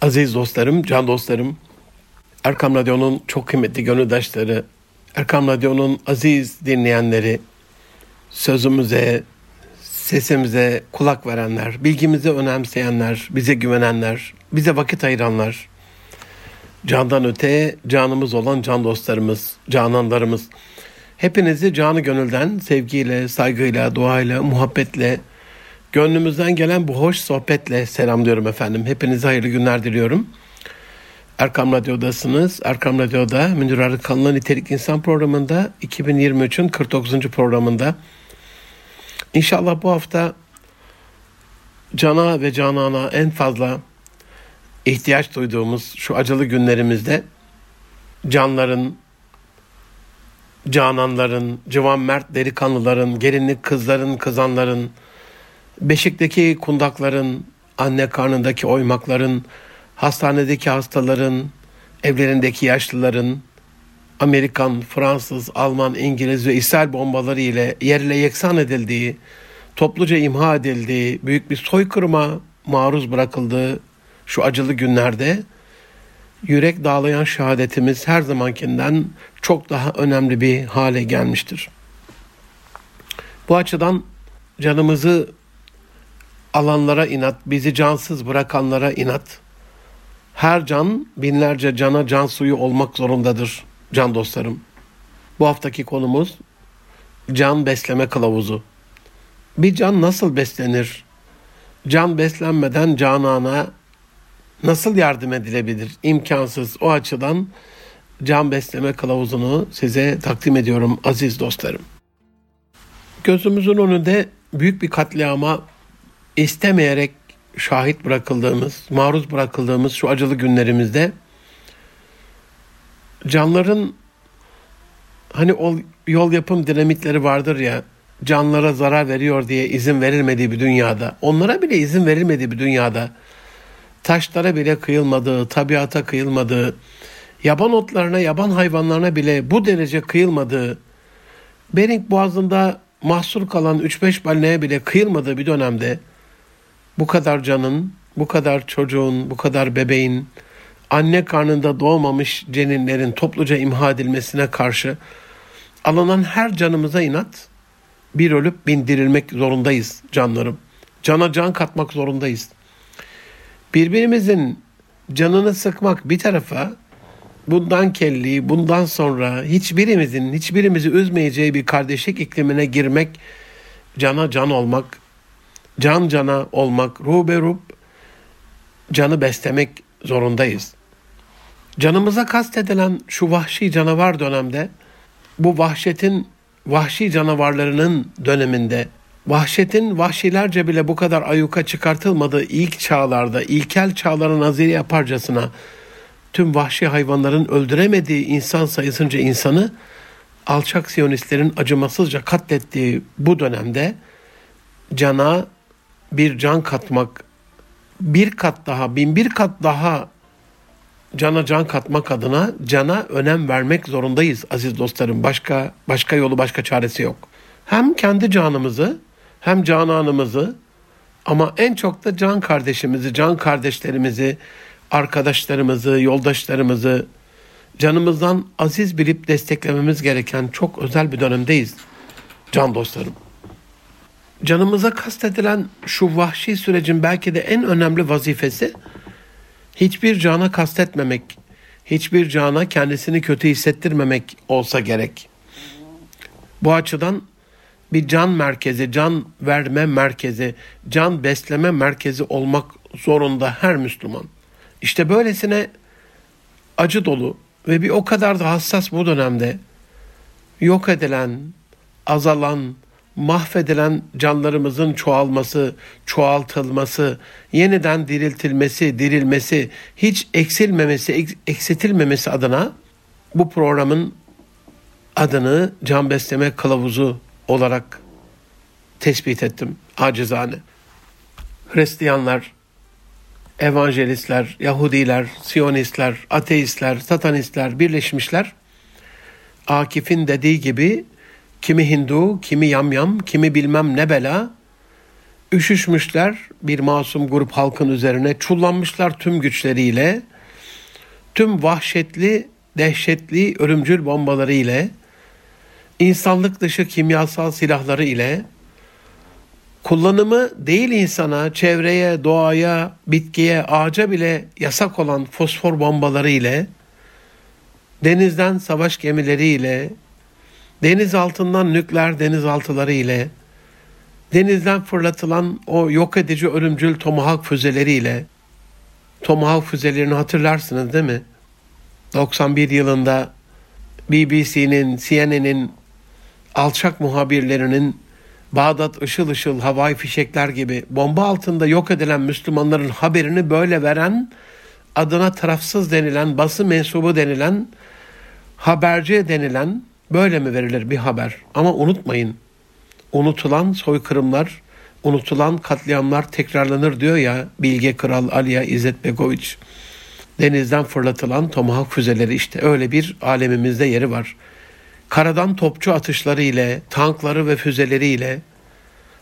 Aziz dostlarım, can dostlarım, Erkam Radyo'nun çok kıymetli gönüldaşları, Erkam Radyo'nun aziz dinleyenleri, sözümüze, sesimize kulak verenler, bilgimizi önemseyenler, bize güvenenler, bize vakit ayıranlar, candan öte canımız olan can dostlarımız, cananlarımız, hepinizi canı gönülden sevgiyle, saygıyla, duayla, muhabbetle, Gönlümüzden gelen bu hoş sohbetle selamlıyorum efendim. Hepinize hayırlı günler diliyorum. Erkam Radyo'dasınız. Erkam Radyo'da Münir Arıkan'la Nitelik İnsan programında 2023'ün 49. programında. İnşallah bu hafta cana ve canana en fazla ihtiyaç duyduğumuz şu acılı günlerimizde canların, cananların, civan mert delikanlıların, gelinlik kızların, kızanların, Beşikteki kundakların, anne karnındaki oymakların, hastanedeki hastaların, evlerindeki yaşlıların, Amerikan, Fransız, Alman, İngiliz ve İsrail bombaları ile yerle yeksan edildiği, topluca imha edildiği, büyük bir soykırıma maruz bırakıldığı şu acılı günlerde yürek dağlayan şehadetimiz her zamankinden çok daha önemli bir hale gelmiştir. Bu açıdan canımızı alanlara inat, bizi cansız bırakanlara inat. Her can binlerce cana can suyu olmak zorundadır can dostlarım. Bu haftaki konumuz can besleme kılavuzu. Bir can nasıl beslenir? Can beslenmeden canana nasıl yardım edilebilir? İmkansız. O açıdan can besleme kılavuzunu size takdim ediyorum aziz dostlarım. Gözümüzün önünde büyük bir katliama istemeyerek şahit bırakıldığımız, maruz bırakıldığımız şu acılı günlerimizde canların hani o yol yapım dinamitleri vardır ya canlara zarar veriyor diye izin verilmediği bir dünyada, onlara bile izin verilmediği bir dünyada, taşlara bile kıyılmadığı, tabiata kıyılmadığı, yaban otlarına, yaban hayvanlarına bile bu derece kıyılmadığı, Bering Boğazı'nda mahsur kalan 3-5 balineye bile kıyılmadığı bir dönemde bu kadar canın, bu kadar çocuğun, bu kadar bebeğin, anne karnında doğmamış ceninlerin topluca imha edilmesine karşı alınan her canımıza inat, bir ölüp bindirilmek zorundayız canlarım. Cana can katmak zorundayız. Birbirimizin canını sıkmak bir tarafa, bundan kelli, bundan sonra hiçbirimizin, hiçbirimizi üzmeyeceği bir kardeşlik iklimine girmek, cana can olmak, can cana olmak, ruh canı beslemek zorundayız. Canımıza kastedilen şu vahşi canavar dönemde, bu vahşetin vahşi canavarlarının döneminde, vahşetin vahşilerce bile bu kadar ayuka çıkartılmadığı ilk çağlarda, ilkel çağların naziri yaparcasına, tüm vahşi hayvanların öldüremediği insan sayısınca insanı, alçak siyonistlerin acımasızca katlettiği bu dönemde, cana bir can katmak, bir kat daha, bin bir kat daha cana can katmak adına cana önem vermek zorundayız aziz dostlarım. Başka başka yolu, başka çaresi yok. Hem kendi canımızı, hem cananımızı ama en çok da can kardeşimizi, can kardeşlerimizi, arkadaşlarımızı, yoldaşlarımızı canımızdan aziz bilip desteklememiz gereken çok özel bir dönemdeyiz can dostlarım canımıza kastedilen şu vahşi sürecin belki de en önemli vazifesi hiçbir cana kastetmemek, hiçbir cana kendisini kötü hissettirmemek olsa gerek. Bu açıdan bir can merkezi, can verme merkezi, can besleme merkezi olmak zorunda her Müslüman. İşte böylesine acı dolu ve bir o kadar da hassas bu dönemde yok edilen, azalan, mahvedilen canlarımızın çoğalması, çoğaltılması, yeniden diriltilmesi, dirilmesi, hiç eksilmemesi, eksiltilmemesi adına bu programın adını can besleme kılavuzu olarak tespit ettim acizane. Hristiyanlar, evangelistler, Yahudiler, Siyonistler, ateistler, satanistler birleşmişler. Akif'in dediği gibi kimi Hindu, kimi yamyam, kimi bilmem ne bela. Üşüşmüşler bir masum grup halkın üzerine, çullanmışlar tüm güçleriyle, tüm vahşetli, dehşetli ölümcül bombaları ile, insanlık dışı kimyasal silahları ile, kullanımı değil insana, çevreye, doğaya, bitkiye, ağaca bile yasak olan fosfor bombaları ile, denizden savaş gemileri ile, deniz altından nükleer denizaltıları ile, denizden fırlatılan o yok edici ölümcül Tomahawk füzeleriyle, Tomahawk füzelerini hatırlarsınız değil mi? 91 yılında BBC'nin, CNN'in alçak muhabirlerinin Bağdat ışıl ışıl havai fişekler gibi bomba altında yok edilen Müslümanların haberini böyle veren adına tarafsız denilen, basın mensubu denilen, haberci denilen böyle mi verilir bir haber? Ama unutmayın, unutulan soykırımlar, unutulan katliamlar tekrarlanır diyor ya Bilge Kral Aliya İzzet Begoviç. Denizden fırlatılan tomahawk füzeleri işte öyle bir alemimizde yeri var. Karadan topçu atışları ile, tankları ve füzeleri ile,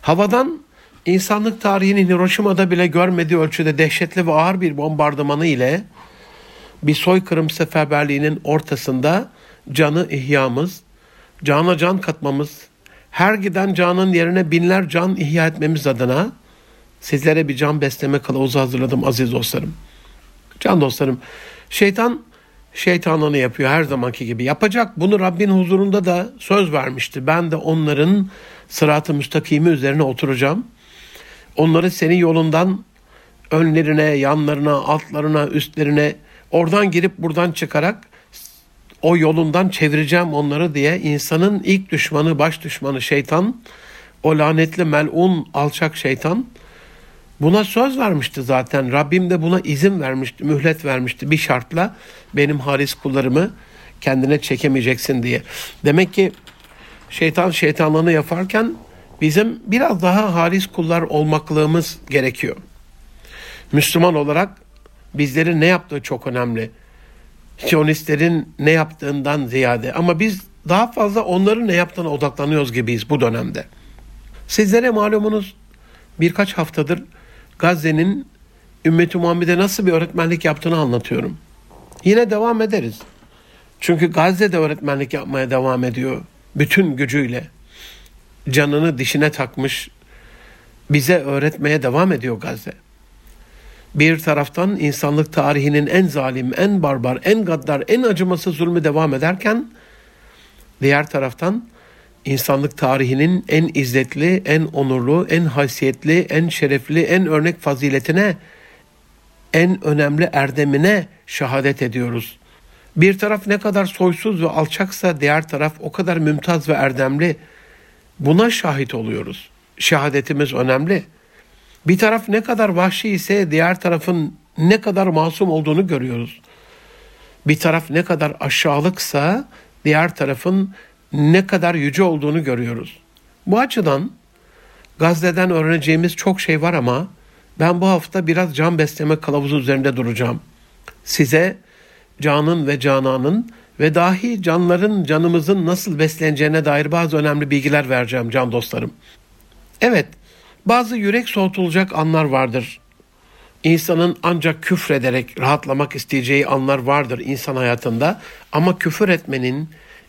havadan insanlık tarihinin Hiroşima'da bile görmediği ölçüde dehşetli ve ağır bir bombardımanı ile bir soykırım seferberliğinin ortasında canı ihyamız, cana can katmamız, her giden canın yerine binler can ihya etmemiz adına sizlere bir can besleme kılavuzu hazırladım aziz dostlarım. Can dostlarım, şeytan şeytanlığını yapıyor her zamanki gibi. Yapacak. Bunu Rabbin huzurunda da söz vermişti. Ben de onların sıratı müstakimi üzerine oturacağım. Onları senin yolundan önlerine, yanlarına, altlarına, üstlerine oradan girip buradan çıkarak o yolundan çevireceğim onları diye insanın ilk düşmanı, baş düşmanı şeytan, o lanetli melun alçak şeytan buna söz vermişti zaten. Rabbim de buna izin vermişti, mühlet vermişti bir şartla benim haris kullarımı kendine çekemeyeceksin diye. Demek ki şeytan şeytanlığını yaparken bizim biraz daha haris kullar olmaklığımız gerekiyor. Müslüman olarak bizlerin ne yaptığı çok önemli. Siyonistlerin ne yaptığından ziyade ama biz daha fazla onların ne yaptığına odaklanıyoruz gibiyiz bu dönemde. Sizlere malumunuz birkaç haftadır Gazze'nin ümmeti Muhammed'e nasıl bir öğretmenlik yaptığını anlatıyorum. Yine devam ederiz. Çünkü Gazze'de öğretmenlik yapmaya devam ediyor bütün gücüyle. Canını dişine takmış bize öğretmeye devam ediyor Gazze. Bir taraftan insanlık tarihinin en zalim, en barbar, en gaddar, en acımasız zulmü devam ederken diğer taraftan insanlık tarihinin en izzetli, en onurlu, en haysiyetli, en şerefli, en örnek faziletine, en önemli erdemine şehadet ediyoruz. Bir taraf ne kadar soysuz ve alçaksa diğer taraf o kadar mümtaz ve erdemli. Buna şahit oluyoruz. Şehadetimiz önemli. Bir taraf ne kadar vahşi ise diğer tarafın ne kadar masum olduğunu görüyoruz. Bir taraf ne kadar aşağılıksa diğer tarafın ne kadar yüce olduğunu görüyoruz. Bu açıdan Gazze'den öğreneceğimiz çok şey var ama ben bu hafta biraz can besleme kılavuzu üzerinde duracağım. Size canın ve cananın ve dahi canların canımızın nasıl besleneceğine dair bazı önemli bilgiler vereceğim can dostlarım. Evet, bazı yürek soğutulacak anlar vardır. İnsanın ancak küfrederek rahatlamak isteyeceği anlar vardır insan hayatında ama küfür etmenin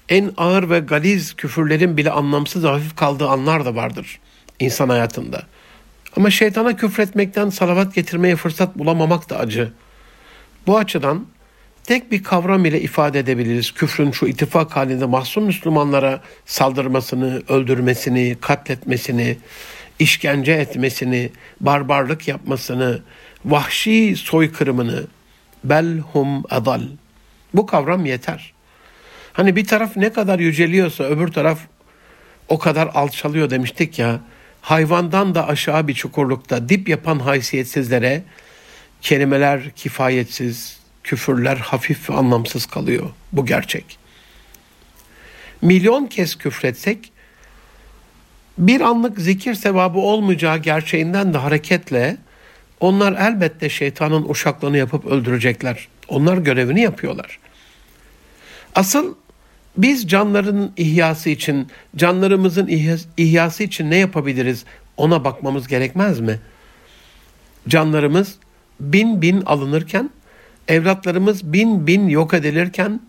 en ağır ve galiz küfürlerin bile anlamsız hafif kaldığı anlar da vardır insan hayatında. Ama şeytana küfretmekten salavat getirmeye fırsat bulamamak da acı. Bu açıdan tek bir kavram ile ifade edebiliriz. Küfrün şu ittifak halinde mahzun Müslümanlara saldırmasını, öldürmesini, katletmesini, işkence etmesini, barbarlık yapmasını, vahşi soykırımını belhum adal. Bu kavram yeter. Hani bir taraf ne kadar yüceliyorsa öbür taraf o kadar alçalıyor demiştik ya. Hayvandan da aşağı bir çukurlukta dip yapan haysiyetsizlere kelimeler kifayetsiz, küfürler hafif ve anlamsız kalıyor. Bu gerçek. Milyon kez küfretsek bir anlık zikir sevabı olmayacağı gerçeğinden de hareketle onlar elbette şeytanın uşaklığını yapıp öldürecekler. Onlar görevini yapıyorlar. Asıl biz canların ihyası için, canlarımızın ihyası için ne yapabiliriz? Ona bakmamız gerekmez mi? Canlarımız bin bin alınırken, evlatlarımız bin bin yok edilirken,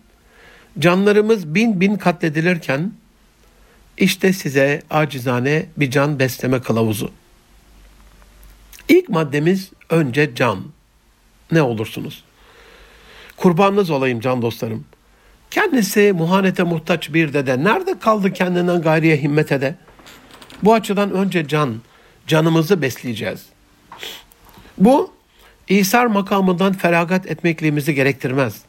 canlarımız bin bin katledilirken, işte size acizane bir can besleme kılavuzu. İlk maddemiz önce can. Ne olursunuz? Kurbanınız olayım can dostlarım. Kendisi muhanete muhtaç bir dede. Nerede kaldı kendinden gayriye himmet ede? Bu açıdan önce can, canımızı besleyeceğiz. Bu İsar makamından feragat etmekliğimizi gerektirmez.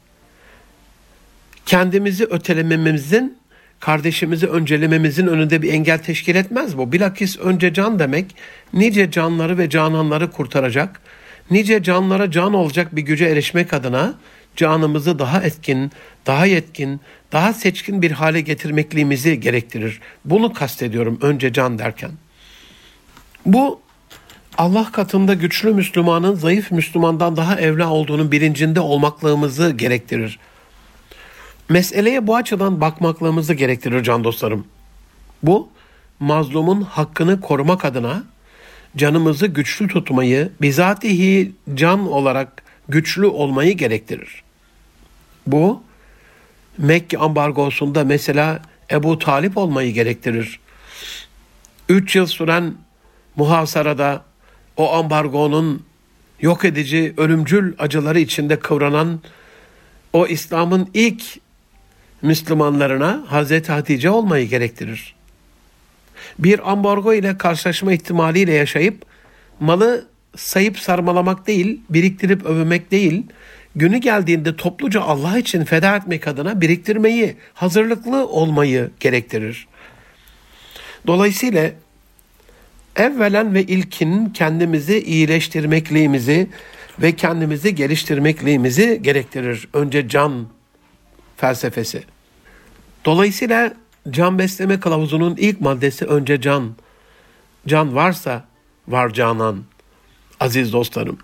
Kendimizi ötelememizin, kardeşimizi öncelememizin önünde bir engel teşkil etmez bu. Bilakis önce can demek, nice canları ve cananları kurtaracak, nice canlara can olacak bir güce erişmek adına canımızı daha etkin, daha yetkin, daha seçkin bir hale getirmekliğimizi gerektirir. Bunu kastediyorum önce can derken. Bu Allah katında güçlü Müslümanın zayıf Müslümandan daha evla olduğunun bilincinde olmaklığımızı gerektirir. Meseleye bu açıdan bakmaklığımızı gerektirir can dostlarım. Bu mazlumun hakkını korumak adına canımızı güçlü tutmayı, bizatihi can olarak güçlü olmayı gerektirir. Bu Mekke ambargosunda mesela Ebu Talip olmayı gerektirir. Üç yıl süren muhasarada o ambargonun yok edici, ölümcül acıları içinde kıvranan o İslam'ın ilk Müslümanlarına Hazreti Hatice olmayı gerektirir. Bir ambargo ile karşılaşma ihtimaliyle yaşayıp malı sayıp sarmalamak değil, biriktirip övmek değil, günü geldiğinde topluca Allah için feda etmek adına biriktirmeyi, hazırlıklı olmayı gerektirir. Dolayısıyla evvelen ve ilkin kendimizi iyileştirmekliğimizi ve kendimizi geliştirmekliğimizi gerektirir. Önce can felsefesi. Dolayısıyla can besleme kılavuzunun ilk maddesi önce can. Can varsa var canan. Aziz dostlarım.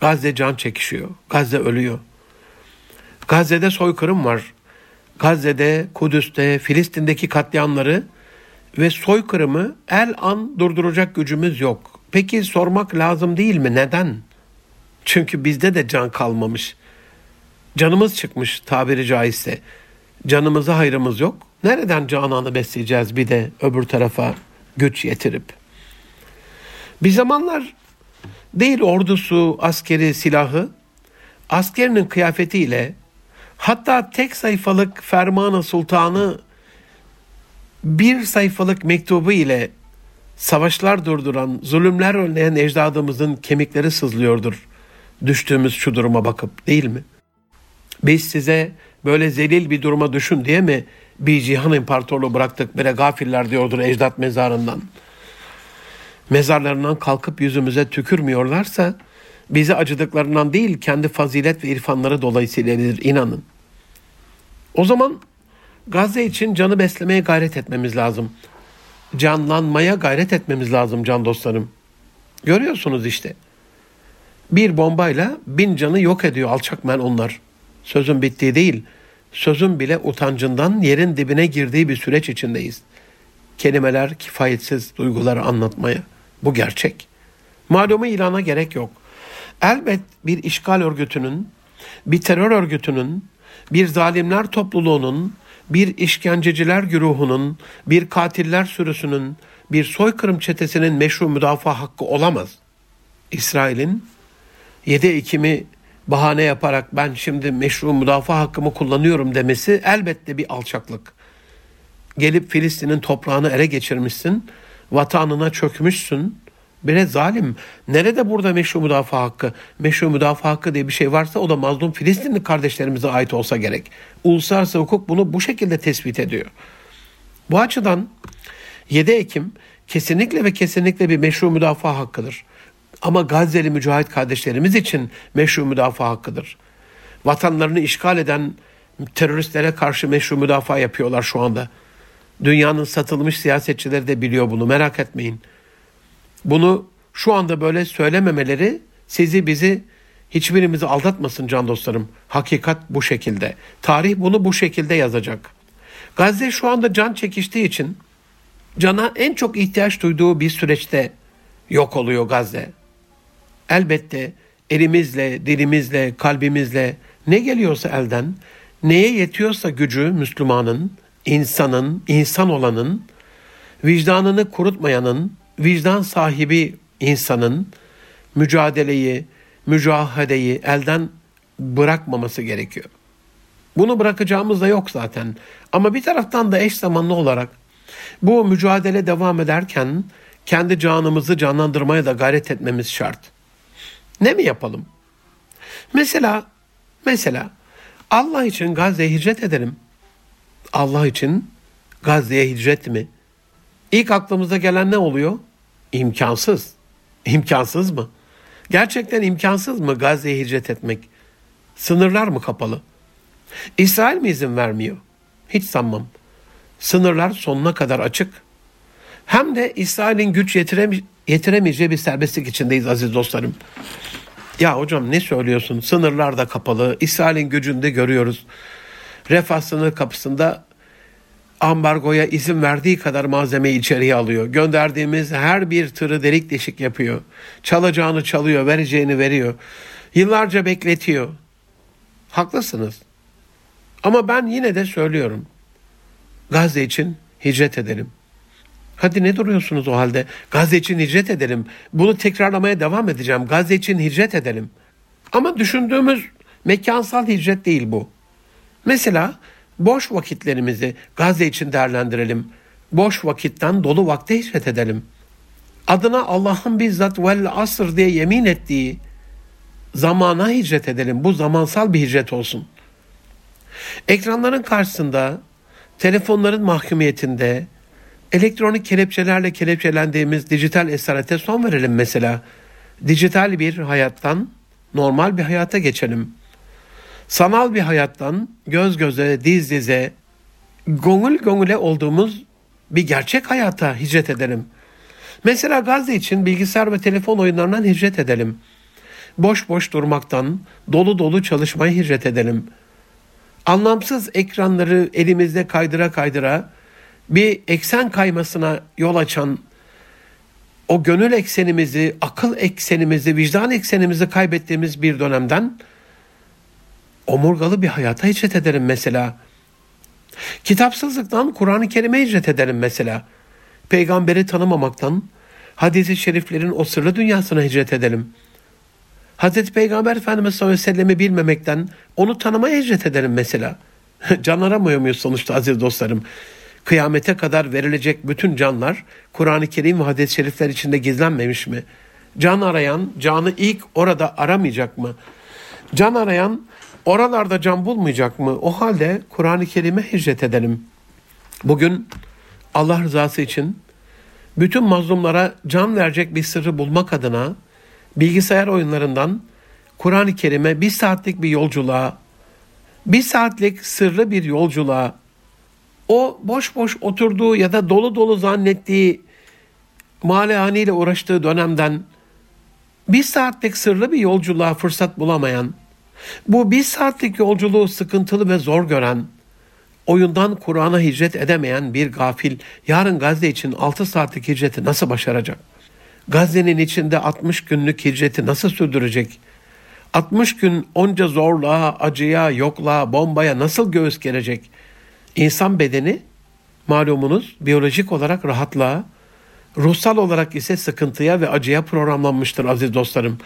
Gazze can çekişiyor. Gazze ölüyor. Gazze'de soykırım var. Gazze'de, Kudüs'te, Filistin'deki katliamları ve soykırımı el an durduracak gücümüz yok. Peki sormak lazım değil mi? Neden? Çünkü bizde de can kalmamış. Canımız çıkmış tabiri caizse. Canımıza hayrımız yok. Nereden cananı besleyeceğiz bir de öbür tarafa güç yetirip? Bir zamanlar değil ordusu, askeri, silahı, askerinin kıyafetiyle hatta tek sayfalık fermanı sultanı bir sayfalık mektubu ile savaşlar durduran, zulümler önleyen ecdadımızın kemikleri sızlıyordur. Düştüğümüz şu duruma bakıp değil mi? Biz size böyle zelil bir duruma düşün diye mi bir cihan imparatorluğu bıraktık bire gafiller diyordur ecdat mezarından. Mezarlarından kalkıp yüzümüze tükürmüyorlarsa bize acıdıklarından değil kendi fazilet ve irfanları dolayısıyladır inanın. O zaman Gazze için canı beslemeye gayret etmemiz lazım. Canlanmaya gayret etmemiz lazım can dostlarım. Görüyorsunuz işte. Bir bombayla bin canı yok ediyor alçak men onlar. Sözün bittiği değil, sözün bile utancından yerin dibine girdiği bir süreç içindeyiz. Kelimeler kifayetsiz duyguları anlatmaya. Bu gerçek. Malumu ilana gerek yok. Elbet bir işgal örgütünün, bir terör örgütünün, bir zalimler topluluğunun, bir işkenceciler güruhunun, bir katiller sürüsünün, bir soykırım çetesinin meşru müdafaa hakkı olamaz. İsrail'in 7 Ekim'i bahane yaparak ben şimdi meşru müdafaa hakkımı kullanıyorum demesi elbette bir alçaklık. Gelip Filistin'in toprağını ele geçirmişsin, vatanına çökmüşsün. Bire zalim. Nerede burada meşru müdafaa hakkı? Meşru müdafaa hakkı diye bir şey varsa o da mazlum Filistinli kardeşlerimize ait olsa gerek. Uluslararası hukuk bunu bu şekilde tespit ediyor. Bu açıdan 7 Ekim kesinlikle ve kesinlikle bir meşru müdafaa hakkıdır. Ama Gazze'li mücahit kardeşlerimiz için meşru müdafaa hakkıdır. Vatanlarını işgal eden teröristlere karşı meşru müdafaa yapıyorlar şu anda. Dünyanın satılmış siyasetçileri de biliyor bunu merak etmeyin. Bunu şu anda böyle söylememeleri sizi bizi hiçbirimizi aldatmasın can dostlarım. Hakikat bu şekilde. Tarih bunu bu şekilde yazacak. Gazze şu anda can çekiştiği için Cana en çok ihtiyaç duyduğu bir süreçte yok oluyor Gazze. Elbette elimizle, dilimizle, kalbimizle ne geliyorsa elden, neye yetiyorsa gücü Müslümanın, insanın, insan olanın, vicdanını kurutmayanın, vicdan sahibi insanın mücadeleyi, mücahadeyi elden bırakmaması gerekiyor. Bunu bırakacağımız da yok zaten. Ama bir taraftan da eş zamanlı olarak bu mücadele devam ederken kendi canımızı canlandırmaya da gayret etmemiz şart. Ne mi yapalım? Mesela mesela Allah için Gazze'ye hicret edelim. Allah için Gazze'ye hicret mi? İlk aklımıza gelen ne oluyor? İmkansız. İmkansız mı? Gerçekten imkansız mı Gazze'ye hicret etmek? Sınırlar mı kapalı? İsrail mi izin vermiyor? Hiç sanmam. Sınırlar sonuna kadar açık. Hem de İsrail'in güç yetireme yetiremeyeceği bir serbestlik içindeyiz aziz dostlarım. Ya hocam ne söylüyorsun? Sınırlar da kapalı. İsrail'in gücünü de görüyoruz. Refah sınır kapısında ambargoya izin verdiği kadar malzemeyi içeriye alıyor. Gönderdiğimiz her bir tırı delik deşik yapıyor. Çalacağını çalıyor, vereceğini veriyor. Yıllarca bekletiyor. Haklısınız. Ama ben yine de söylüyorum. Gazze için hicret edelim. Hadi ne duruyorsunuz o halde? Gazze için hicret edelim. Bunu tekrarlamaya devam edeceğim. Gazze için hicret edelim. Ama düşündüğümüz mekansal hicret değil bu. Mesela boş vakitlerimizi Gazze için değerlendirelim. Boş vakitten dolu vakte hicret edelim. Adına Allah'ın bizzat vel asr diye yemin ettiği zamana hicret edelim. Bu zamansal bir hicret olsun. Ekranların karşısında, telefonların mahkumiyetinde, elektronik kelepçelerle kelepçelendiğimiz dijital esarete son verelim mesela. Dijital bir hayattan normal bir hayata geçelim. Sanal bir hayattan göz göze, diz dize, gongul gongule olduğumuz bir gerçek hayata hicret edelim. Mesela Gazze için bilgisayar ve telefon oyunlarından hicret edelim. Boş boş durmaktan, dolu dolu çalışmayı hicret edelim.'' anlamsız ekranları elimizde kaydıra kaydıra bir eksen kaymasına yol açan o gönül eksenimizi, akıl eksenimizi, vicdan eksenimizi kaybettiğimiz bir dönemden omurgalı bir hayata hicret ederim mesela. Kitapsızlıktan Kur'an-ı Kerim'e hicret ederim mesela. Peygamberi tanımamaktan hadisi şeriflerin o sırrı dünyasına hicret edelim. Hazreti Peygamber Efendimiz sallallahu aleyhi ve sellem'i bilmemekten onu tanımaya hicret edelim mesela. Can aramıyor muyuz sonuçta aziz dostlarım? Kıyamete kadar verilecek bütün canlar Kur'an-ı Kerim ve hadis-i şerifler içinde gizlenmemiş mi? Can arayan canı ilk orada aramayacak mı? Can arayan oralarda can bulmayacak mı? O halde Kur'an-ı Kerim'e hicret edelim. Bugün Allah rızası için bütün mazlumlara can verecek bir sırrı bulmak adına bilgisayar oyunlarından Kur'an-ı Kerim'e bir saatlik bir yolculuğa, bir saatlik sırrı bir yolculuğa, o boş boş oturduğu ya da dolu dolu zannettiği malehaniyle uğraştığı dönemden bir saatlik sırlı bir yolculuğa fırsat bulamayan, bu bir saatlik yolculuğu sıkıntılı ve zor gören, oyundan Kur'an'a hicret edemeyen bir gafil yarın Gazze için 6 saatlik hicreti nasıl başaracak? Gazze'nin içinde 60 günlük hicreti nasıl sürdürecek? 60 gün onca zorluğa, acıya, yokluğa, bombaya nasıl göğüs gelecek? İnsan bedeni malumunuz biyolojik olarak rahatlığa, ruhsal olarak ise sıkıntıya ve acıya programlanmıştır aziz dostlarım.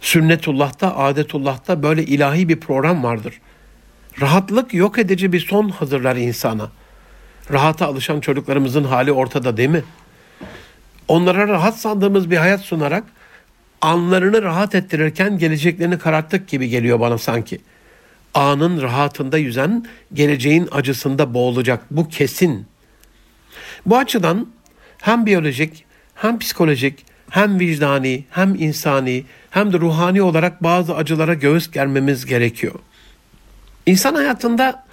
Sünnetullah'ta, adetullah'ta böyle ilahi bir program vardır. Rahatlık yok edici bir son hazırlar insana. Rahata alışan çocuklarımızın hali ortada değil mi?'' onlara rahat sandığımız bir hayat sunarak anlarını rahat ettirirken geleceklerini kararttık gibi geliyor bana sanki. Anın rahatında yüzen geleceğin acısında boğulacak. Bu kesin. Bu açıdan hem biyolojik hem psikolojik hem vicdani hem insani hem de ruhani olarak bazı acılara göğüs germemiz gerekiyor. İnsan hayatında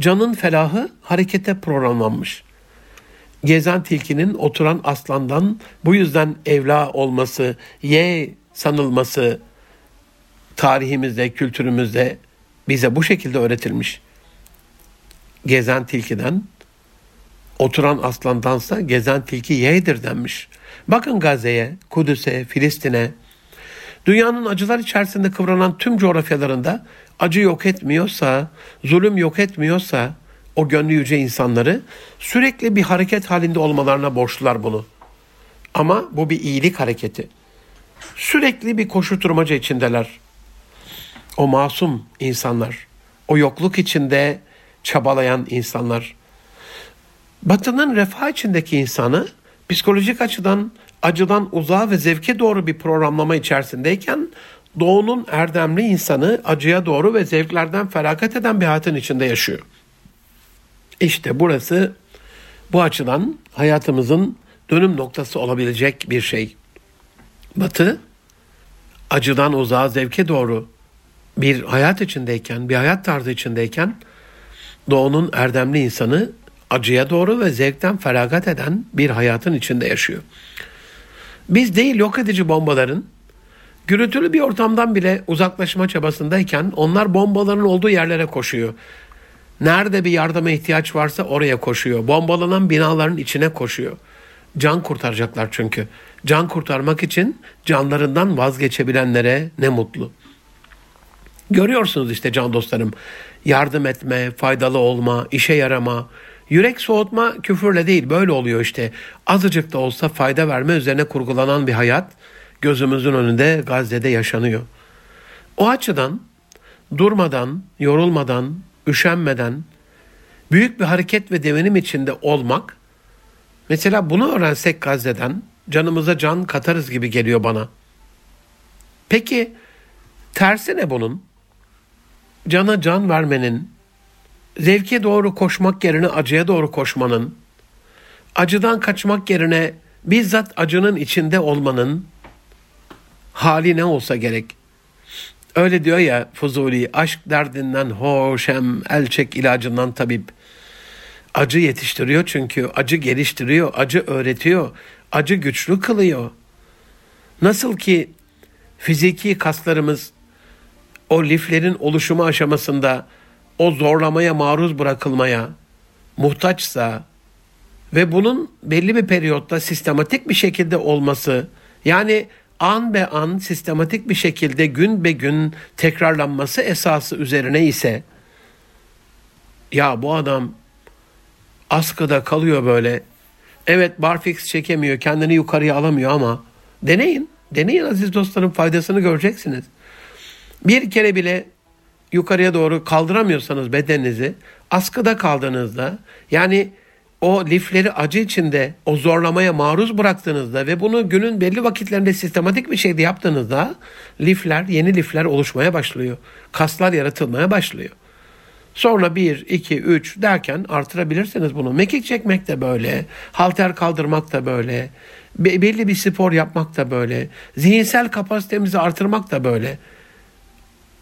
canın felahı harekete programlanmış gezen tilkinin oturan aslandan bu yüzden evla olması, ye sanılması tarihimizde, kültürümüzde bize bu şekilde öğretilmiş. Gezen tilkiden Oturan aslandansa gezen tilki yeğdir denmiş. Bakın Gazze'ye, Kudüs'e, Filistin'e. Dünyanın acılar içerisinde kıvranan tüm coğrafyalarında acı yok etmiyorsa, zulüm yok etmiyorsa o gönlü yüce insanları sürekli bir hareket halinde olmalarına borçlular bunu. Ama bu bir iyilik hareketi. Sürekli bir koşuturmaca içindeler. O masum insanlar, o yokluk içinde çabalayan insanlar. Batının refah içindeki insanı psikolojik açıdan acıdan uzağa ve zevke doğru bir programlama içerisindeyken doğunun erdemli insanı acıya doğru ve zevklerden feragat eden bir hayatın içinde yaşıyor. İşte burası bu açıdan hayatımızın dönüm noktası olabilecek bir şey. Batı acıdan uzağa zevke doğru bir hayat içindeyken, bir hayat tarzı içindeyken doğunun erdemli insanı acıya doğru ve zevkten feragat eden bir hayatın içinde yaşıyor. Biz değil yok edici bombaların gürültülü bir ortamdan bile uzaklaşma çabasındayken onlar bombaların olduğu yerlere koşuyor. Nerede bir yardıma ihtiyaç varsa oraya koşuyor. Bombalanan binaların içine koşuyor. Can kurtaracaklar çünkü. Can kurtarmak için canlarından vazgeçebilenlere ne mutlu. Görüyorsunuz işte can dostlarım. Yardım etme, faydalı olma, işe yarama, yürek soğutma küfürle değil böyle oluyor işte. Azıcık da olsa fayda verme üzerine kurgulanan bir hayat gözümüzün önünde Gazze'de yaşanıyor. O açıdan durmadan, yorulmadan, üşenmeden büyük bir hareket ve devinim içinde olmak mesela bunu öğrensek Gazze'den canımıza can katarız gibi geliyor bana. Peki tersi ne bunun? Cana can vermenin, zevke doğru koşmak yerine acıya doğru koşmanın, acıdan kaçmak yerine bizzat acının içinde olmanın hali ne olsa gerek. Öyle diyor ya Fuzuli, aşk derdinden hoş hem el çek ilacından tabip. Acı yetiştiriyor çünkü, acı geliştiriyor, acı öğretiyor, acı güçlü kılıyor. Nasıl ki fiziki kaslarımız o liflerin oluşumu aşamasında o zorlamaya maruz bırakılmaya muhtaçsa ve bunun belli bir periyotta sistematik bir şekilde olması yani an be an sistematik bir şekilde gün be gün tekrarlanması esası üzerine ise ya bu adam askıda kalıyor böyle. Evet barfix çekemiyor, kendini yukarıya alamıyor ama deneyin. Deneyin aziz dostlarım faydasını göreceksiniz. Bir kere bile yukarıya doğru kaldıramıyorsanız bedeninizi askıda kaldığınızda yani o lifleri acı içinde o zorlamaya maruz bıraktığınızda ve bunu günün belli vakitlerinde sistematik bir şekilde yaptığınızda lifler, yeni lifler oluşmaya başlıyor. Kaslar yaratılmaya başlıyor. Sonra 1, 2, 3 derken artırabilirsiniz bunu. Mekik çekmek de böyle, halter kaldırmak da böyle, belli bir spor yapmak da böyle, zihinsel kapasitemizi artırmak da böyle.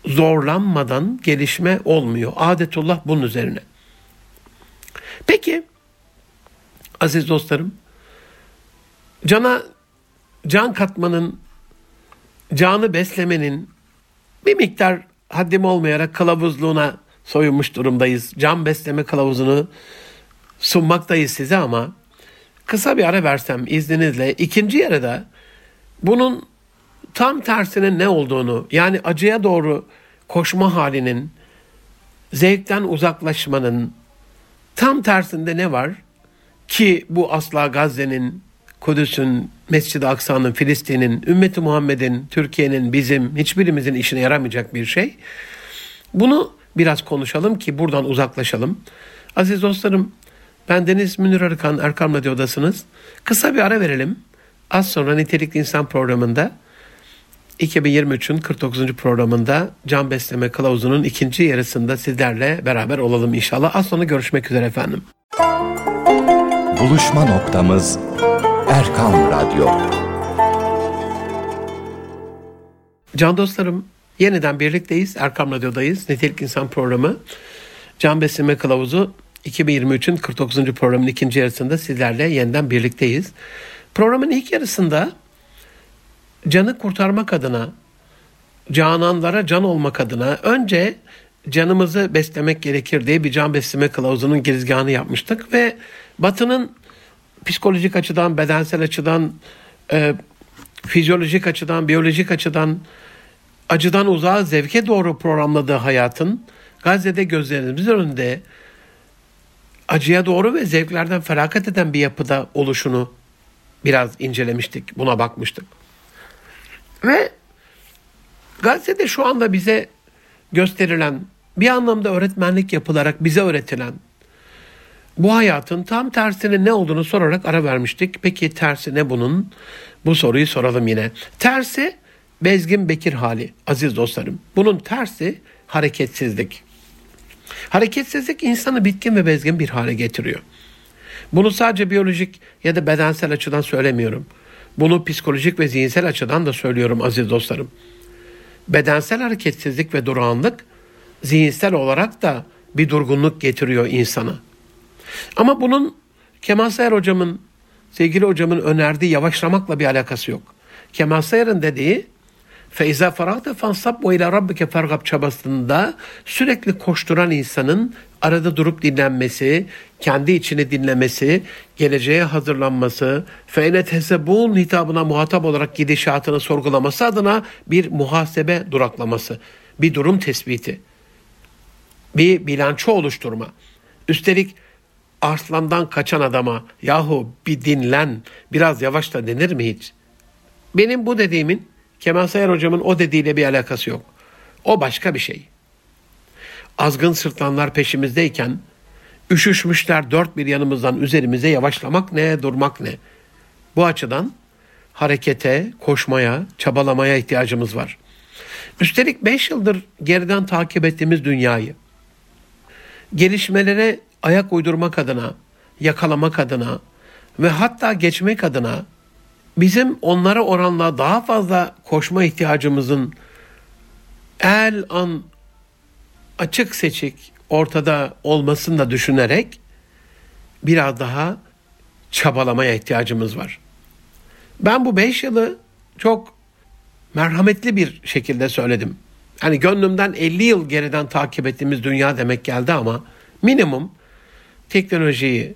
Zorlanmadan gelişme olmuyor. Adetullah bunun üzerine. Peki, aziz dostlarım, cana can katmanın, canı beslemenin bir miktar haddim olmayarak kılavuzluğuna soyunmuş durumdayız. Can besleme kılavuzunu sunmaktayız size ama kısa bir ara versem izninizle ikinci yarıda bunun tam tersinin ne olduğunu yani acıya doğru koşma halinin zevkten uzaklaşmanın tam tersinde ne var ki bu asla Gazze'nin, Kudüs'ün, Mescid-i Aksa'nın, Filistin'in, ümmeti Muhammed'in, Türkiye'nin, bizim hiçbirimizin işine yaramayacak bir şey. Bunu biraz konuşalım ki buradan uzaklaşalım. Aziz dostlarım, ben Deniz Münir Arıkan, Erkam Radyo'dasınız. Kısa bir ara verelim. Az sonra Nitelikli İnsan programında 2023'ün 49. programında Can Besleme Kılavuzu'nun ikinci yarısında sizlerle beraber olalım inşallah. Az sonra görüşmek üzere efendim. Buluşma noktamız Erkam Radyo. Can dostlarım, yeniden birlikteyiz. Erkam Radyo'dayız. Nitelik İnsan programı. Can Besleme Kılavuzu 2023'ün 49. programın ikinci yarısında sizlerle yeniden birlikteyiz. Programın ilk yarısında canı kurtarmak adına, cananlara can olmak adına önce canımızı beslemek gerekir diye bir can besleme kılavuzunun girizgahını yapmıştık ve Batı'nın psikolojik açıdan, bedensel açıdan, e, fizyolojik açıdan, biyolojik açıdan acıdan uzağa zevke doğru programladığı hayatın Gazze'de gözlerimizin önünde acıya doğru ve zevklerden feragat eden bir yapıda oluşunu biraz incelemiştik, buna bakmıştık. Ve Gazze'de şu anda bize gösterilen, bir anlamda öğretmenlik yapılarak bize öğretilen bu hayatın tam tersinin ne olduğunu sorarak ara vermiştik. Peki tersi ne bunun? Bu soruyu soralım yine. Tersi bezgin bekir hali aziz dostlarım. Bunun tersi hareketsizlik. Hareketsizlik insanı bitkin ve bezgin bir hale getiriyor. Bunu sadece biyolojik ya da bedensel açıdan söylemiyorum. Bunu psikolojik ve zihinsel açıdan da söylüyorum aziz dostlarım. Bedensel hareketsizlik ve durağanlık zihinsel olarak da bir durgunluk getiriyor insana. Ama bunun Kemal Sayar hocamın, sevgili hocamın önerdiği yavaşlamakla bir alakası yok. Kemal Sayar'ın dediği Feyza faragte fansab ve ila rabbike fergab çabasında sürekli koşturan insanın arada durup dinlenmesi, kendi içini dinlemesi, geleceğe hazırlanması, feyne tesebun hitabına muhatap olarak gidişatını sorgulaması adına bir muhasebe duraklaması, bir durum tespiti, bir bilanço oluşturma. Üstelik arslandan kaçan adama yahu bir dinlen, biraz yavaşla denir mi hiç? Benim bu dediğimin Kemal Sayar hocamın o dediğiyle bir alakası yok. O başka bir şey. Azgın sırtlanlar peşimizdeyken üşüşmüşler dört bir yanımızdan üzerimize yavaşlamak ne, durmak ne. Bu açıdan harekete, koşmaya, çabalamaya ihtiyacımız var. Üstelik beş yıldır geriden takip ettiğimiz dünyayı, gelişmelere ayak uydurmak adına, yakalamak adına ve hatta geçmek adına bizim onlara oranla daha fazla koşma ihtiyacımızın el an açık seçik ortada olmasını da düşünerek biraz daha çabalamaya ihtiyacımız var. Ben bu beş yılı çok merhametli bir şekilde söyledim. Hani gönlümden 50 yıl geriden takip ettiğimiz dünya demek geldi ama minimum teknolojiyi,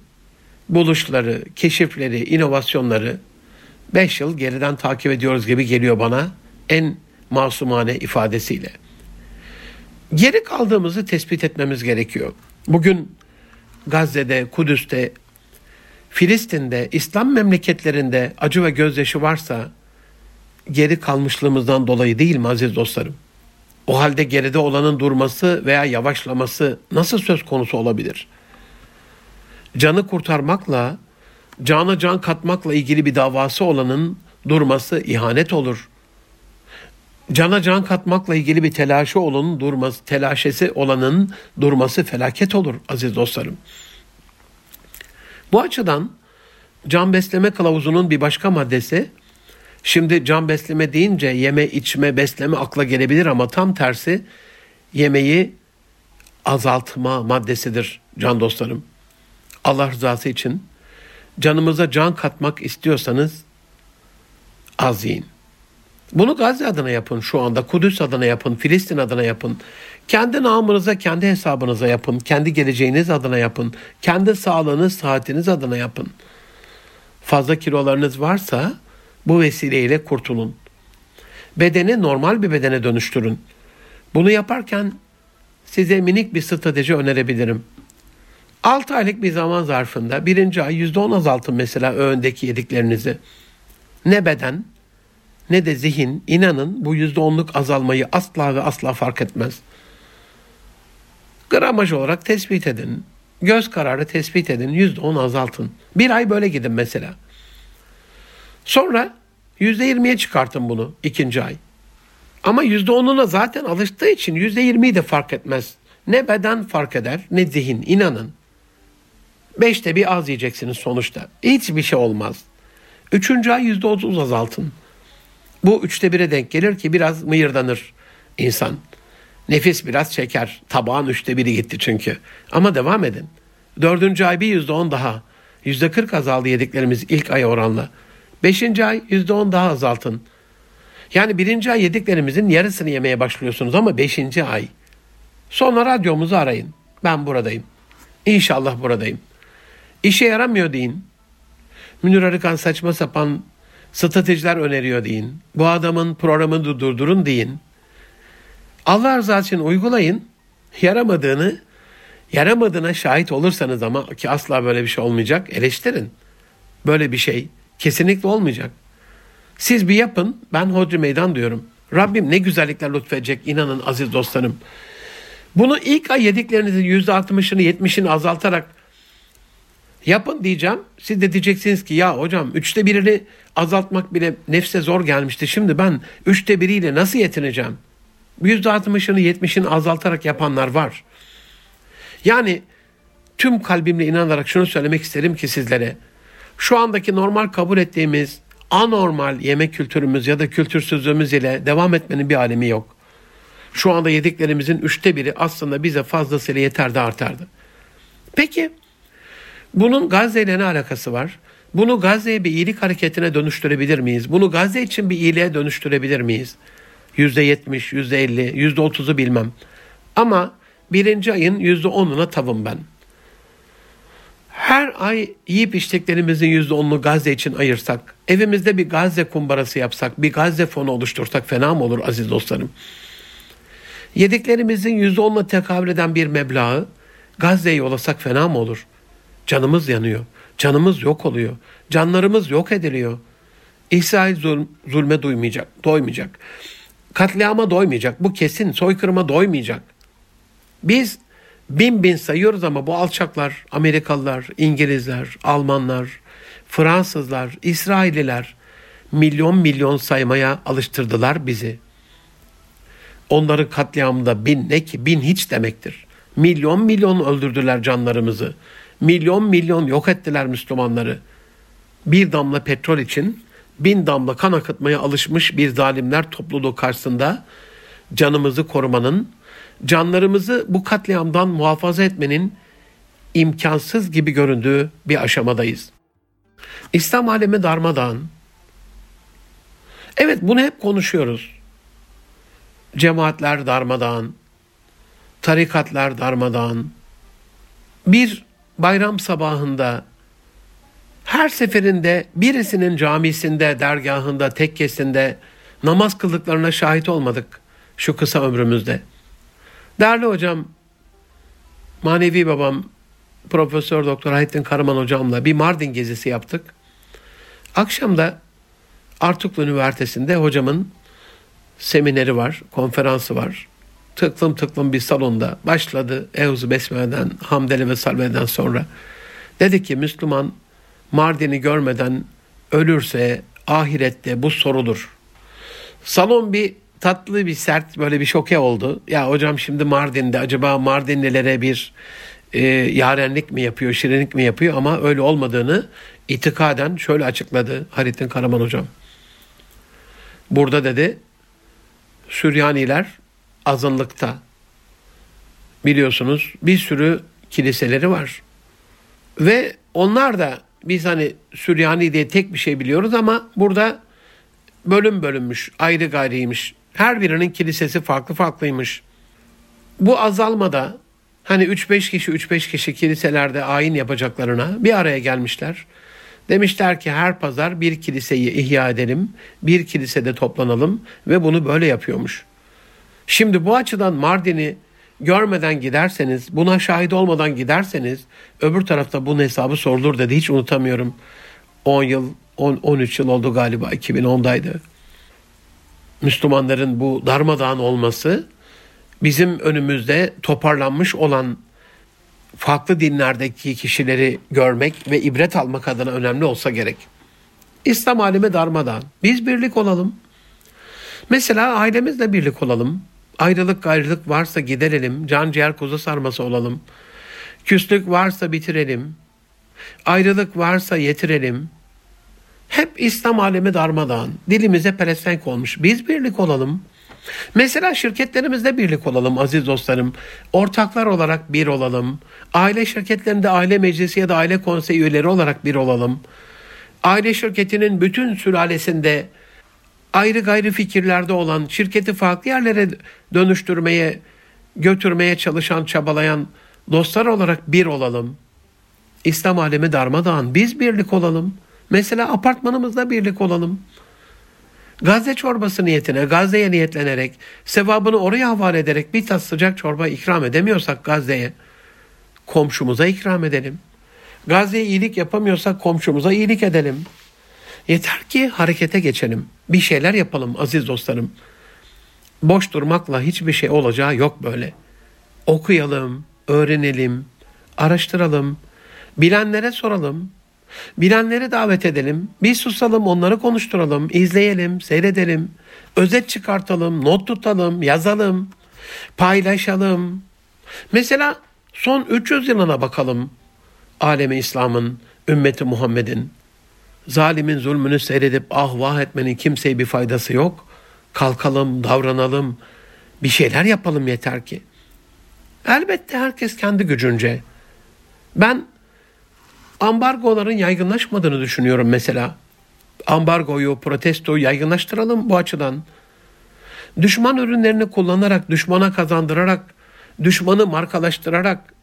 buluşları, keşifleri, inovasyonları 5 yıl geriden takip ediyoruz gibi geliyor bana en masumane ifadesiyle. Geri kaldığımızı tespit etmemiz gerekiyor. Bugün Gazze'de, Kudüs'te, Filistin'de, İslam memleketlerinde acı ve gözyaşı varsa geri kalmışlığımızdan dolayı değil mi aziz dostlarım? O halde geride olanın durması veya yavaşlaması nasıl söz konusu olabilir? Canı kurtarmakla cana can katmakla ilgili bir davası olanın durması ihanet olur. Cana can katmakla ilgili bir telaşı olanın durması, telaşesi olanın durması felaket olur aziz dostlarım. Bu açıdan can besleme kılavuzunun bir başka maddesi, şimdi can besleme deyince yeme, içme, besleme akla gelebilir ama tam tersi yemeği azaltma maddesidir can dostlarım. Allah rızası için canımıza can katmak istiyorsanız az yiyin. Bunu Gazze adına yapın şu anda, Kudüs adına yapın, Filistin adına yapın. Kendi namınıza, kendi hesabınıza yapın, kendi geleceğiniz adına yapın, kendi sağlığınız, saatiniz adına yapın. Fazla kilolarınız varsa bu vesileyle kurtulun. Bedeni normal bir bedene dönüştürün. Bunu yaparken size minik bir strateji önerebilirim. 6 aylık bir zaman zarfında birinci ay %10 azaltın mesela öğündeki yediklerinizi. Ne beden ne de zihin inanın bu %10'luk azalmayı asla ve asla fark etmez. Gramaj olarak tespit edin. Göz kararı tespit edin. %10 azaltın. Bir ay böyle gidin mesela. Sonra %20'ye çıkartın bunu ikinci ay. Ama %10'una zaten alıştığı için %20'yi de fark etmez. Ne beden fark eder ne zihin inanın. Beşte bir az yiyeceksiniz sonuçta. Hiçbir şey olmaz. Üçüncü ay yüzde otuz azaltın. Bu üçte bire denk gelir ki biraz mıyırdanır insan. Nefis biraz çeker. Tabağın üçte biri gitti çünkü. Ama devam edin. Dördüncü ay bir yüzde on daha. Yüzde kırk azaldı yediklerimiz ilk ay oranla. Beşinci ay yüzde on daha azaltın. Yani birinci ay yediklerimizin yarısını yemeye başlıyorsunuz ama beşinci ay Sonra radyomuzu arayın. Ben buradayım. İnşallah buradayım. İşe yaramıyor deyin. Münir Arıkan saçma sapan stratejiler öneriyor deyin. Bu adamın programını durdurun deyin. Allah rızası için uygulayın. Yaramadığını, yaramadığına şahit olursanız ama ki asla böyle bir şey olmayacak, eleştirin. Böyle bir şey kesinlikle olmayacak. Siz bir yapın, ben hodri meydan diyorum. Rabbim ne güzellikler lütfedecek inanın aziz dostlarım. Bunu ilk ay yediklerinizin yüzde altmışını yetmişini azaltarak yapın diyeceğim. Siz de diyeceksiniz ki ya hocam üçte birini azaltmak bile nefse zor gelmişti. Şimdi ben üçte biriyle nasıl yetineceğim? Yüzde altmışını yetmişini azaltarak yapanlar var. Yani tüm kalbimle inanarak şunu söylemek isterim ki sizlere. Şu andaki normal kabul ettiğimiz anormal yemek kültürümüz ya da kültürsüzlüğümüz ile devam etmenin bir alemi yok. Şu anda yediklerimizin üçte biri aslında bize fazlasıyla yeterdi artardı. Peki bunun Gazze ile ne alakası var? Bunu Gazze'ye bir iyilik hareketine dönüştürebilir miyiz? Bunu Gazze için bir iyiliğe dönüştürebilir miyiz? Yüzde yetmiş, yüzde elli, yüzde otuzu bilmem. Ama birinci ayın yüzde onuna tavım ben. Her ay yiyip içtiklerimizin yüzde onunu Gazze için ayırsak, evimizde bir Gazze kumbarası yapsak, bir Gazze fonu oluştursak fena mı olur aziz dostlarım? Yediklerimizin yüzde onuna tekabül eden bir meblağı Gazze'ye yollasak fena mı olur? Canımız yanıyor. Canımız yok oluyor. Canlarımız yok ediliyor. İsrail zulm, zulme duymayacak, doymayacak. Katliama doymayacak. Bu kesin. Soykırıma doymayacak. Biz bin bin sayıyoruz ama bu alçaklar, Amerikalılar, İngilizler, Almanlar, Fransızlar, İsrailliler milyon milyon saymaya alıştırdılar bizi. Onların katliamında bin ne ki? Bin hiç demektir. Milyon milyon öldürdüler canlarımızı. Milyon milyon yok ettiler Müslümanları. Bir damla petrol için bin damla kan akıtmaya alışmış bir zalimler topluluğu karşısında canımızı korumanın, canlarımızı bu katliamdan muhafaza etmenin imkansız gibi göründüğü bir aşamadayız. İslam alemi darmadağın. Evet bunu hep konuşuyoruz. Cemaatler darmadağın, tarikatlar darmadağın. Bir bayram sabahında her seferinde birisinin camisinde, dergahında, tekkesinde namaz kıldıklarına şahit olmadık şu kısa ömrümüzde. Değerli hocam, manevi babam Profesör Doktor Hayettin Karaman hocamla bir Mardin gezisi yaptık. Akşam da Artuklu Üniversitesi'nde hocamın semineri var, konferansı var. Tıklım tıklım bir salonda başladı Evzu Besmele'den, Hamdele ve Salve'den sonra. Dedi ki Müslüman Mardin'i görmeden ölürse ahirette bu sorulur. Salon bir tatlı bir sert böyle bir şoke oldu. Ya hocam şimdi Mardin'de acaba Mardinlilere bir e, yarenlik mi yapıyor, şirinlik mi yapıyor ama öyle olmadığını itikaden şöyle açıkladı Harittin Karaman hocam. Burada dedi Süryaniler azınlıkta. Biliyorsunuz bir sürü kiliseleri var. Ve onlar da biz hani Süryani diye tek bir şey biliyoruz ama burada bölüm bölünmüş, ayrı gayrıymış. Her birinin kilisesi farklı farklıymış. Bu azalmada hani 3-5 kişi 3-5 kişi kiliselerde ayin yapacaklarına bir araya gelmişler. Demişler ki her pazar bir kiliseyi ihya edelim, bir kilisede toplanalım ve bunu böyle yapıyormuş. Şimdi bu açıdan Mardin'i görmeden giderseniz, buna şahit olmadan giderseniz öbür tarafta bunun hesabı sorulur dedi. Hiç unutamıyorum. 10 yıl, 10, 13 yıl oldu galiba 2010'daydı. Müslümanların bu darmadağın olması bizim önümüzde toparlanmış olan farklı dinlerdeki kişileri görmek ve ibret almak adına önemli olsa gerek. İslam alemi darmadağın. Biz birlik olalım. Mesela ailemizle birlik olalım. Ayrılık gayrılık varsa giderelim. Can ciğer kuzu sarması olalım. Küslük varsa bitirelim. Ayrılık varsa yetirelim. Hep İslam alemi darmadağın. Dilimize pelesenk olmuş. Biz birlik olalım. Mesela şirketlerimizde birlik olalım aziz dostlarım. Ortaklar olarak bir olalım. Aile şirketlerinde aile meclisi ya da aile konseyi üyeleri olarak bir olalım. Aile şirketinin bütün sülalesinde ayrı gayrı fikirlerde olan şirketi farklı yerlere dönüştürmeye götürmeye çalışan, çabalayan dostlar olarak bir olalım. İslam alemi darmadağın. Biz birlik olalım. Mesela apartmanımızda birlik olalım. Gazze çorbası niyetine, Gazze'ye niyetlenerek, sevabını oraya havale ederek bir tas sıcak çorba ikram edemiyorsak Gazze'ye, komşumuza ikram edelim. Gazze'ye iyilik yapamıyorsak komşumuza iyilik edelim. Yeter ki harekete geçelim. Bir şeyler yapalım aziz dostlarım. Boş durmakla hiçbir şey olacağı yok böyle. Okuyalım, öğrenelim, araştıralım, bilenlere soralım, bilenleri davet edelim, bir susalım, onları konuşturalım, izleyelim, seyredelim, özet çıkartalım, not tutalım, yazalım, paylaşalım. Mesela son 300 yılına bakalım alemi İslam'ın, ümmeti Muhammed'in. Zalimin zulmünü seyredip ah vah etmenin kimseye bir faydası yok. Kalkalım, davranalım, bir şeyler yapalım yeter ki. Elbette herkes kendi gücünce. Ben ambargoların yaygınlaşmadığını düşünüyorum mesela. Ambargoyu, protestoyu yaygınlaştıralım bu açıdan. Düşman ürünlerini kullanarak, düşmana kazandırarak, düşmanı markalaştırarak,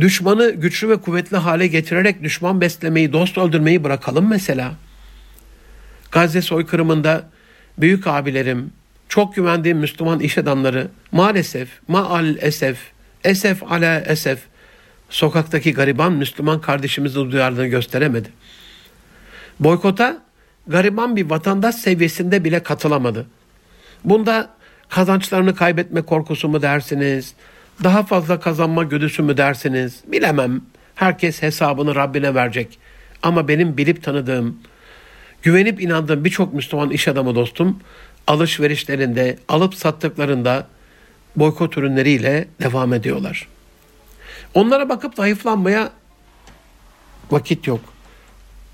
düşmanı güçlü ve kuvvetli hale getirerek düşman beslemeyi, dost öldürmeyi bırakalım mesela. Gazze soykırımında büyük abilerim, çok güvendiğim Müslüman iş adamları maalesef maal esef, esef ala esef sokaktaki gariban Müslüman kardeşimizin duyarlılığını gösteremedi. Boykota gariban bir vatandaş seviyesinde bile katılamadı. Bunda kazançlarını kaybetme korkusu mu dersiniz, daha fazla kazanma güdüsü mü dersiniz bilemem. Herkes hesabını Rabbine verecek. Ama benim bilip tanıdığım, güvenip inandığım birçok Müslüman iş adamı dostum alışverişlerinde, alıp sattıklarında boykot ürünleriyle devam ediyorlar. Onlara bakıp da vakit yok.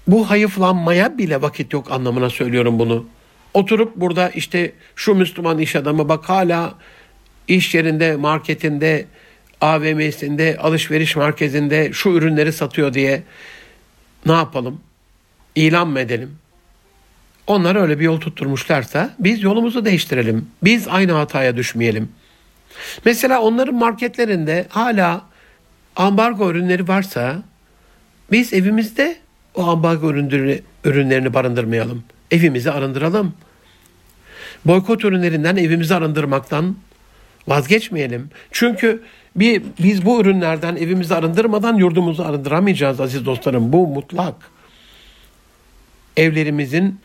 Bu hayıflanmaya bile vakit yok anlamına söylüyorum bunu. Oturup burada işte şu Müslüman iş adamı bak hala iş yerinde, marketinde, AVM'sinde, alışveriş merkezinde şu ürünleri satıyor diye ne yapalım? İlan mı edelim? Onlar öyle bir yol tutturmuşlarsa biz yolumuzu değiştirelim. Biz aynı hataya düşmeyelim. Mesela onların marketlerinde hala ambargo ürünleri varsa biz evimizde o ambargo ürünlerini, ürünlerini barındırmayalım. Evimizi arındıralım. Boykot ürünlerinden evimizi arındırmaktan vazgeçmeyelim. Çünkü bir, biz bu ürünlerden evimizi arındırmadan yurdumuzu arındıramayacağız aziz dostlarım. Bu mutlak. Evlerimizin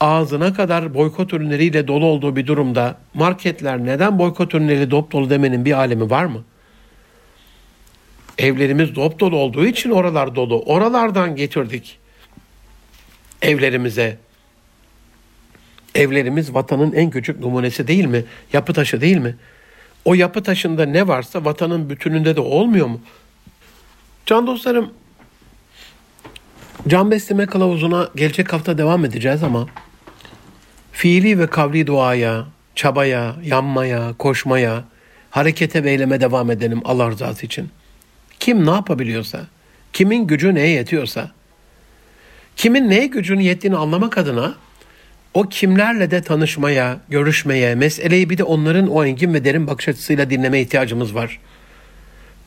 ağzına kadar boykot ürünleriyle dolu olduğu bir durumda marketler neden boykot ürünleri dop dolu demenin bir alemi var mı? Evlerimiz dop dolu olduğu için oralar dolu. Oralardan getirdik evlerimize. Evlerimiz vatanın en küçük numunesi değil mi? Yapı taşı değil mi? O yapı taşında ne varsa vatanın bütününde de olmuyor mu? Can dostlarım, can besleme kılavuzuna gelecek hafta devam edeceğiz ama fiili ve kavli duaya, çabaya, yanmaya, koşmaya, harekete ve eyleme devam edelim Allah rızası için. Kim ne yapabiliyorsa, kimin gücü neye yetiyorsa, kimin neye gücünün yettiğini anlamak adına o kimlerle de tanışmaya, görüşmeye, meseleyi bir de onların o engin ve derin bakış açısıyla dinleme ihtiyacımız var.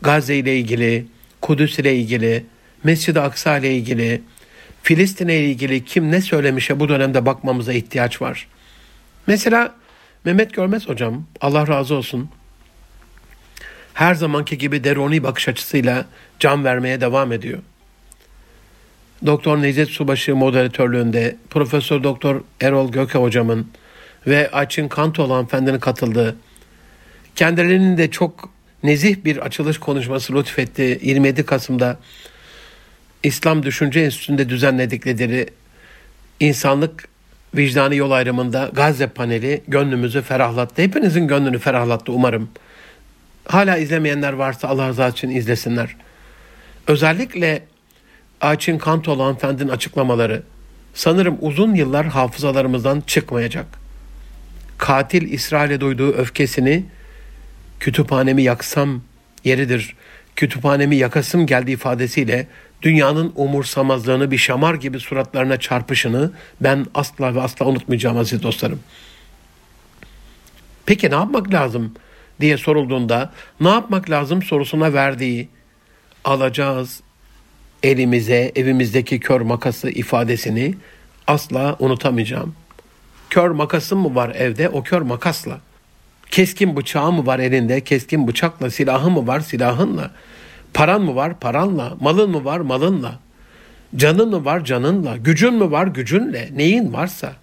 Gazze ile ilgili, Kudüs ile ilgili, Mescid-i Aksa ile ilgili, Filistin'e ile ilgili kim ne söylemişe bu dönemde bakmamıza ihtiyaç var. Mesela Mehmet Görmez hocam, Allah razı olsun, her zamanki gibi deroni bakış açısıyla can vermeye devam ediyor. Doktor Necdet Subaşı moderatörlüğünde Profesör Doktor Erol Göke hocamın ve Açın Kantoğlu hanımefendinin katıldığı kendilerinin de çok nezih bir açılış konuşması lütfetti 27 Kasım'da İslam Düşünce Enstitüsü'nde düzenledikleri insanlık vicdani yol ayrımında Gazze paneli gönlümüzü ferahlattı. Hepinizin gönlünü ferahlattı umarım. Hala izlemeyenler varsa Allah rızası için izlesinler. Özellikle Ayçin Kantoğlu hanımefendinin açıklamaları sanırım uzun yıllar hafızalarımızdan çıkmayacak. Katil İsrail'e duyduğu öfkesini kütüphanemi yaksam yeridir, kütüphanemi yakasım geldi ifadesiyle dünyanın umursamazlığını bir şamar gibi suratlarına çarpışını ben asla ve asla unutmayacağım aziz dostlarım. Peki ne yapmak lazım? diye sorulduğunda ne yapmak lazım sorusuna verdiği alacağız elimize evimizdeki kör makası ifadesini asla unutamayacağım. Kör makasın mı var evde? O kör makasla. Keskin bıçağı mı var elinde? Keskin bıçakla. Silahı mı var? Silahınla. Paran mı var? Paranla. Malın mı var? Malınla. Canın mı var? Canınla. Gücün mü var? Gücünle. Neyin varsa.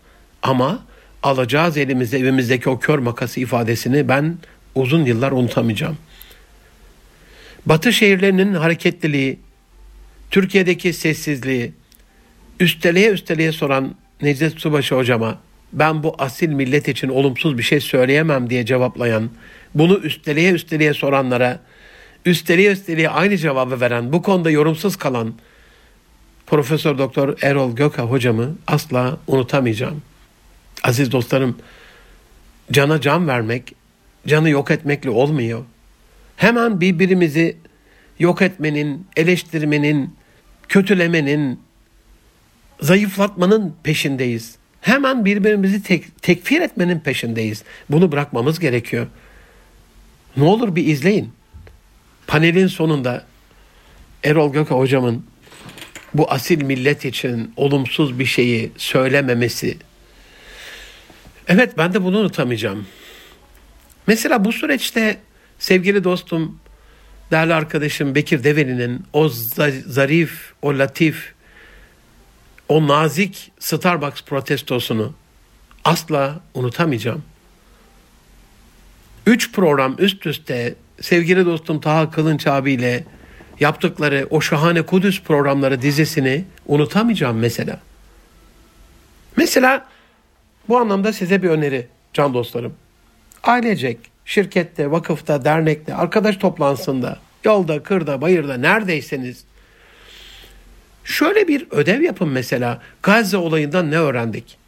Ama alacağız elimize evimizdeki o kör makası ifadesini ben uzun yıllar unutamayacağım. Batı şehirlerinin hareketliliği, Türkiye'deki sessizliği, üsteleye üsteleye soran Necdet Subaşı hocama ben bu asil millet için olumsuz bir şey söyleyemem diye cevaplayan, bunu üsteleye üsteleye soranlara, üsteleye üsteleye aynı cevabı veren, bu konuda yorumsuz kalan Profesör Doktor Erol Göka hocamı asla unutamayacağım. Aziz dostlarım, cana can vermek, canı yok etmekle olmuyor. Hemen birbirimizi yok etmenin, eleştirmenin, kötülemenin, zayıflatmanın peşindeyiz. Hemen birbirimizi tek, tekfir etmenin peşindeyiz. Bunu bırakmamız gerekiyor. Ne olur bir izleyin. Panelin sonunda Erol Göka hocamın bu asil millet için olumsuz bir şeyi söylememesi. Evet ben de bunu unutamayacağım. Mesela bu süreçte sevgili dostum, değerli arkadaşım Bekir Develi'nin o zarif, o latif, o nazik Starbucks protestosunu asla unutamayacağım. Üç program üst üste sevgili dostum Taha Kılınç abiyle yaptıkları o şahane Kudüs programları dizisini unutamayacağım mesela. Mesela bu anlamda size bir öneri can dostlarım. Ailecek, şirkette, vakıfta, dernekte, arkadaş toplantısında, yolda, kırda, bayırda neredeyseniz şöyle bir ödev yapın mesela. Gazze olayından ne öğrendik?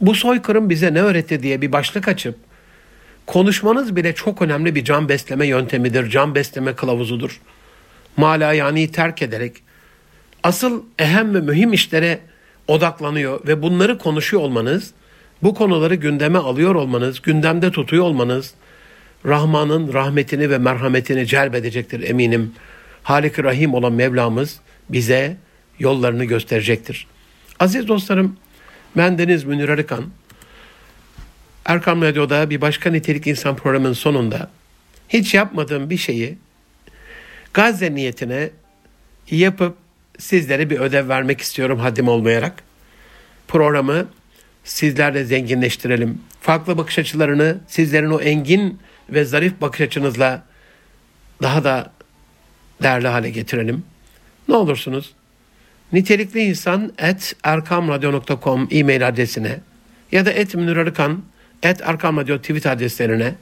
Bu soykırım bize ne öğretti diye bir başlık açıp konuşmanız bile çok önemli bir can besleme yöntemidir, can besleme kılavuzudur mala yani terk ederek asıl ehem ve mühim işlere odaklanıyor ve bunları konuşuyor olmanız, bu konuları gündeme alıyor olmanız, gündemde tutuyor olmanız Rahman'ın rahmetini ve merhametini celbedecektir eminim. Halik Rahim olan Mevlamız bize yollarını gösterecektir. Aziz dostlarım, ben Deniz Münir Arıkan. Erkam Radyo'da bir başka nitelik insan programının sonunda hiç yapmadığım bir şeyi Gazze niyetine yapıp sizlere bir ödev vermek istiyorum haddim olmayarak. Programı sizlerle zenginleştirelim. Farklı bakış açılarını sizlerin o engin ve zarif bakış açınızla daha da değerli hale getirelim. Ne olursunuz nitelikli insan et erkamradyo.com e-mail adresine ya da et münirarıkan et erkamradyo tweet adreslerine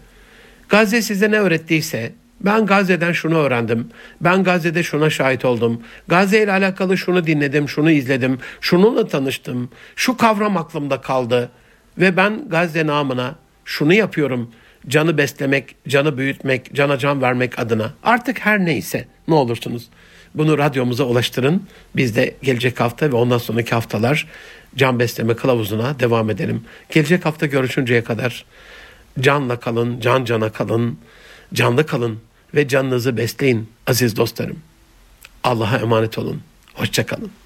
Gazze size ne öğrettiyse ben Gazze'den şunu öğrendim. Ben Gazze'de şuna şahit oldum. Gazze ile alakalı şunu dinledim, şunu izledim. Şununla tanıştım. Şu kavram aklımda kaldı. Ve ben Gazze namına şunu yapıyorum. Canı beslemek, canı büyütmek, cana can vermek adına. Artık her neyse ne olursunuz. Bunu radyomuza ulaştırın. Biz de gelecek hafta ve ondan sonraki haftalar can besleme kılavuzuna devam edelim. Gelecek hafta görüşünceye kadar canla kalın, can cana kalın, canlı kalın ve canınızı besleyin aziz dostlarım. Allah'a emanet olun. Hoşçakalın.